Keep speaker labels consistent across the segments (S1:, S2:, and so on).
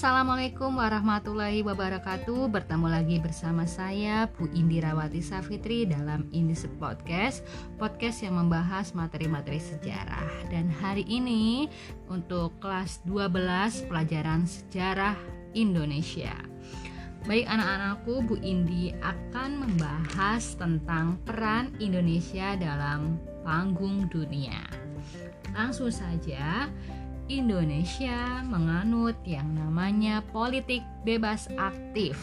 S1: Assalamualaikum warahmatullahi wabarakatuh. Bertemu lagi bersama saya Bu Indirawati Safitri dalam Indis Podcast Podcast yang membahas materi-materi sejarah. Dan hari ini untuk kelas 12 pelajaran sejarah Indonesia. Baik anak-anakku, Bu Indi akan membahas tentang peran Indonesia dalam panggung dunia. Langsung saja Indonesia menganut yang namanya politik bebas aktif.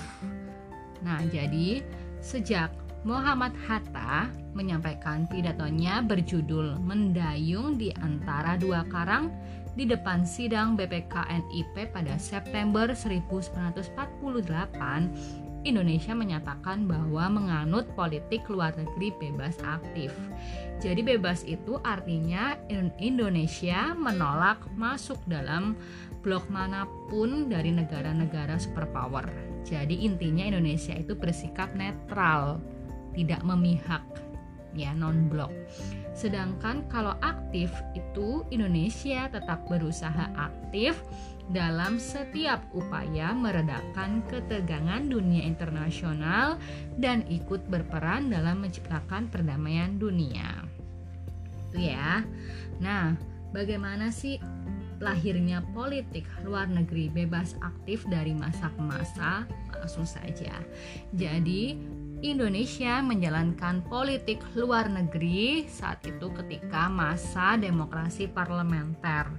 S1: Nah, jadi sejak Muhammad Hatta menyampaikan pidatonya berjudul Mendayung di antara dua karang di depan sidang BPKNIP pada September 1948 Indonesia menyatakan bahwa menganut politik luar negeri bebas aktif. Jadi bebas itu artinya Indonesia menolak masuk dalam blok mana pun dari negara-negara superpower. Jadi intinya Indonesia itu bersikap netral, tidak memihak, ya non blok. Sedangkan kalau aktif itu Indonesia tetap berusaha aktif dalam setiap upaya meredakan ketegangan dunia internasional dan ikut berperan dalam menciptakan perdamaian dunia. Itu ya. Nah, bagaimana sih lahirnya politik luar negeri bebas aktif dari masa ke masa? Langsung saja. Jadi, Indonesia menjalankan politik luar negeri saat itu ketika masa demokrasi parlementer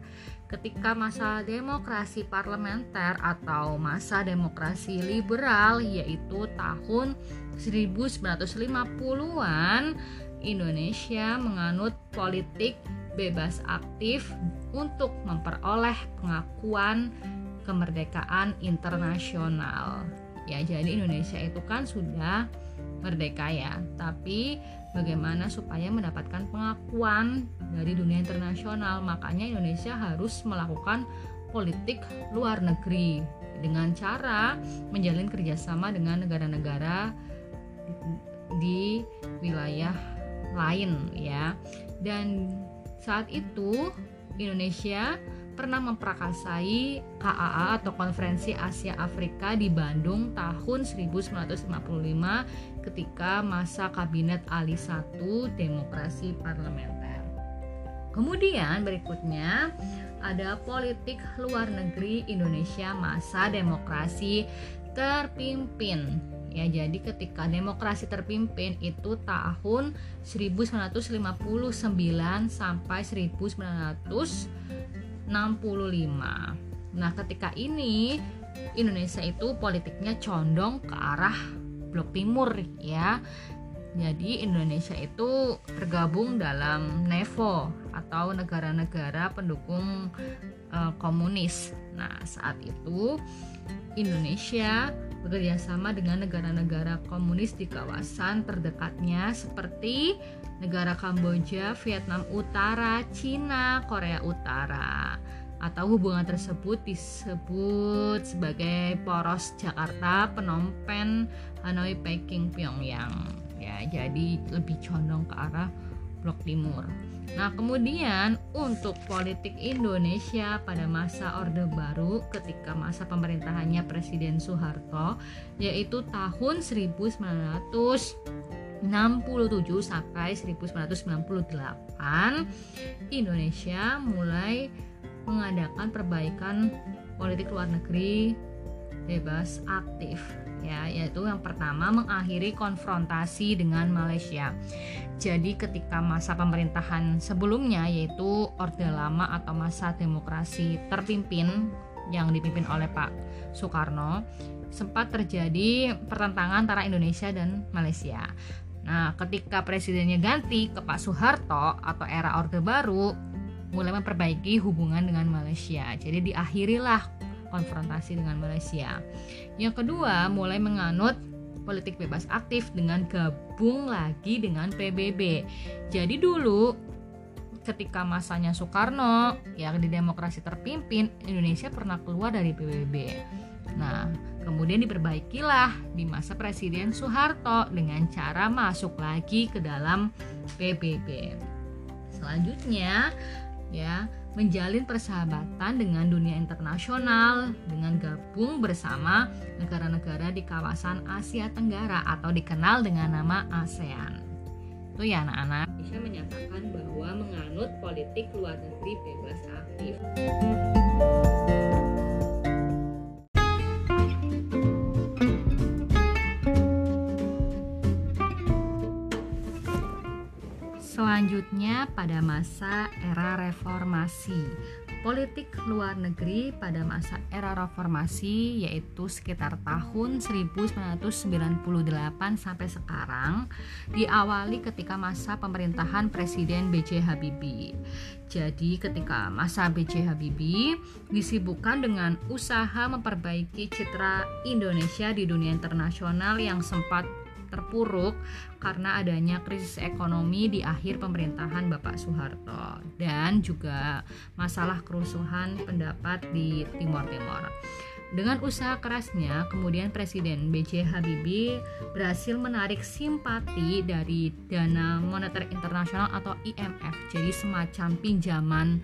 S1: ketika masa demokrasi parlementer atau masa demokrasi liberal yaitu tahun 1950-an Indonesia menganut politik bebas aktif untuk memperoleh pengakuan kemerdekaan internasional. Ya, jadi Indonesia itu kan sudah merdeka ya, tapi bagaimana supaya mendapatkan pengakuan dari dunia internasional. Makanya Indonesia harus melakukan politik luar negeri dengan cara menjalin kerjasama dengan negara-negara di wilayah lain ya. Dan saat itu Indonesia pernah memprakarsai KAA atau Konferensi Asia Afrika di Bandung tahun 1955 ketika masa kabinet Ali I demokrasi parlementer. Kemudian berikutnya ada politik luar negeri Indonesia masa demokrasi terpimpin ya jadi ketika demokrasi terpimpin itu tahun 1959 sampai 1900 65. Nah, ketika ini Indonesia itu politiknya condong ke arah blok timur ya. Jadi Indonesia itu tergabung dalam NEVO atau negara-negara pendukung e, komunis. Nah, saat itu Indonesia bekerja sama dengan negara-negara komunis di kawasan terdekatnya seperti negara Kamboja, Vietnam Utara, Cina, Korea Utara. Atau hubungan tersebut disebut sebagai poros Jakarta, Phnom Penh, Hanoi, Peking, Pyongyang. Ya, jadi lebih condong ke arah blok timur. Nah, kemudian untuk politik Indonesia pada masa Orde Baru ketika masa pemerintahannya Presiden Soeharto yaitu tahun 1967 sampai 1998 Indonesia mulai mengadakan perbaikan politik luar negeri bebas aktif ya yaitu yang pertama mengakhiri konfrontasi dengan Malaysia. Jadi ketika masa pemerintahan sebelumnya yaitu Orde Lama atau masa demokrasi terpimpin yang dipimpin oleh Pak Soekarno sempat terjadi pertentangan antara Indonesia dan Malaysia. Nah, ketika presidennya ganti ke Pak Soeharto atau era Orde Baru mulai memperbaiki hubungan dengan Malaysia. Jadi diakhirilah konfrontasi dengan Malaysia. Yang kedua, mulai menganut politik bebas aktif dengan gabung lagi dengan PBB. Jadi dulu ketika masanya Soekarno yang di demokrasi terpimpin Indonesia pernah keluar dari PBB. Nah, kemudian diperbaikilah di masa Presiden Soeharto dengan cara masuk lagi ke dalam PBB. Selanjutnya, ya menjalin persahabatan dengan dunia internasional dengan gabung bersama negara-negara di kawasan Asia Tenggara atau dikenal dengan nama ASEAN. Itu ya anak-anak. Indonesia menyatakan bahwa menganut politik luar negeri bebas aktif. Pada masa era reformasi. Politik luar negeri pada masa era reformasi yaitu sekitar tahun 1998 sampai sekarang diawali ketika masa pemerintahan Presiden B.J. Habibie. Jadi ketika masa B.J. Habibie disibukkan dengan usaha memperbaiki citra Indonesia di dunia internasional yang sempat terpuruk karena adanya krisis ekonomi di akhir pemerintahan Bapak Soeharto dan juga masalah kerusuhan pendapat di Timur Timur. Dengan usaha kerasnya, kemudian Presiden B.J. Habibie berhasil menarik simpati dari Dana Moneter Internasional atau IMF, jadi semacam pinjaman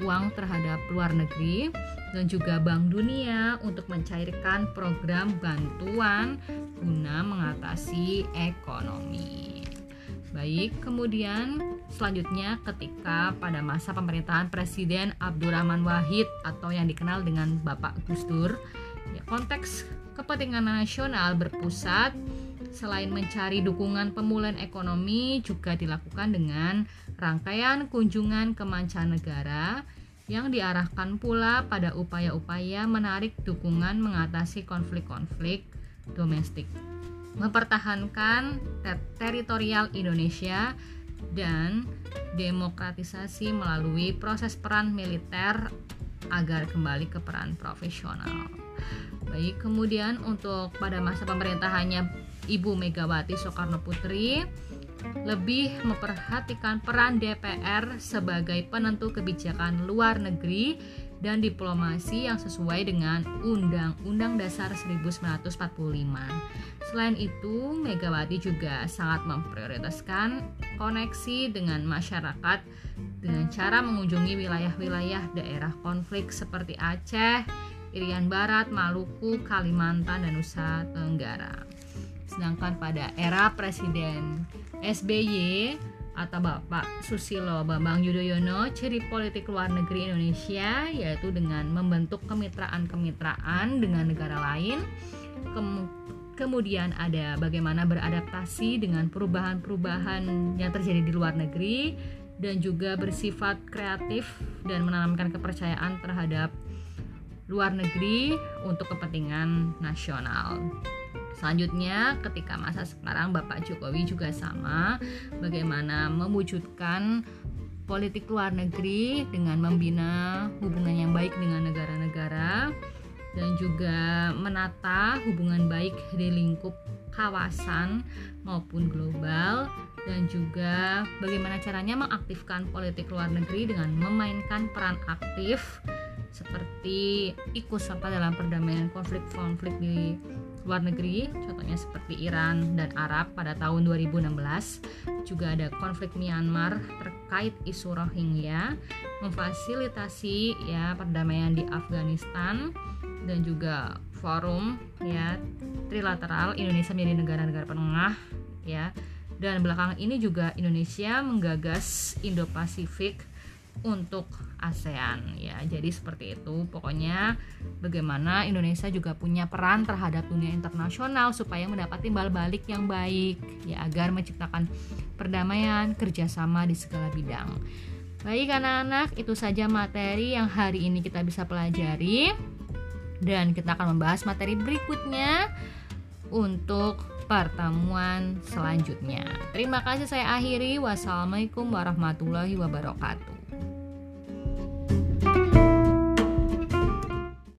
S1: uang terhadap luar negeri dan juga Bank Dunia untuk mencairkan program bantuan guna mengatasi ekonomi. Baik, kemudian selanjutnya ketika pada masa pemerintahan Presiden Abdurrahman Wahid atau yang dikenal dengan Bapak Gus Dur, ya, konteks kepentingan nasional berpusat selain mencari dukungan pemulihan ekonomi juga dilakukan dengan rangkaian kunjungan ke mancanegara yang diarahkan pula pada upaya-upaya menarik dukungan mengatasi konflik-konflik domestik, mempertahankan ter teritorial Indonesia dan demokratisasi melalui proses peran militer agar kembali ke peran profesional. Baik, kemudian untuk pada masa pemerintahannya Ibu Megawati Soekarno Putri lebih memperhatikan peran DPR sebagai penentu kebijakan luar negeri dan diplomasi yang sesuai dengan Undang-Undang Dasar 1945. Selain itu, Megawati juga sangat memprioritaskan koneksi dengan masyarakat dengan cara mengunjungi wilayah-wilayah daerah konflik seperti Aceh, Irian Barat, Maluku, Kalimantan, dan Nusa Tenggara. Sedangkan pada era Presiden SBY atau Bapak Susilo Bambang Yudhoyono, ciri politik luar negeri Indonesia yaitu dengan membentuk kemitraan-kemitraan dengan negara lain. Kem kemudian ada bagaimana beradaptasi dengan perubahan-perubahan yang terjadi di luar negeri dan juga bersifat kreatif dan menanamkan kepercayaan terhadap luar negeri untuk kepentingan nasional. Selanjutnya, ketika masa sekarang Bapak Jokowi juga sama bagaimana mewujudkan politik luar negeri dengan membina hubungan yang baik dengan negara-negara dan juga menata hubungan baik di lingkup kawasan maupun global dan juga bagaimana caranya mengaktifkan politik luar negeri dengan memainkan peran aktif seperti ikut serta dalam perdamaian konflik-konflik di luar negeri, contohnya seperti Iran dan Arab pada tahun 2016. Juga ada konflik Myanmar terkait isu Rohingya, memfasilitasi ya perdamaian di Afghanistan dan juga forum ya trilateral Indonesia menjadi negara-negara penengah ya. Dan belakangan ini juga Indonesia menggagas Indo-Pasifik untuk ASEAN ya. Jadi seperti itu. Pokoknya bagaimana Indonesia juga punya peran terhadap dunia internasional supaya mendapat timbal balik yang baik ya agar menciptakan perdamaian kerjasama di segala bidang. Baik anak-anak, itu saja materi yang hari ini kita bisa pelajari dan kita akan membahas materi berikutnya untuk pertemuan selanjutnya. Terima kasih saya akhiri. Wassalamualaikum warahmatullahi wabarakatuh.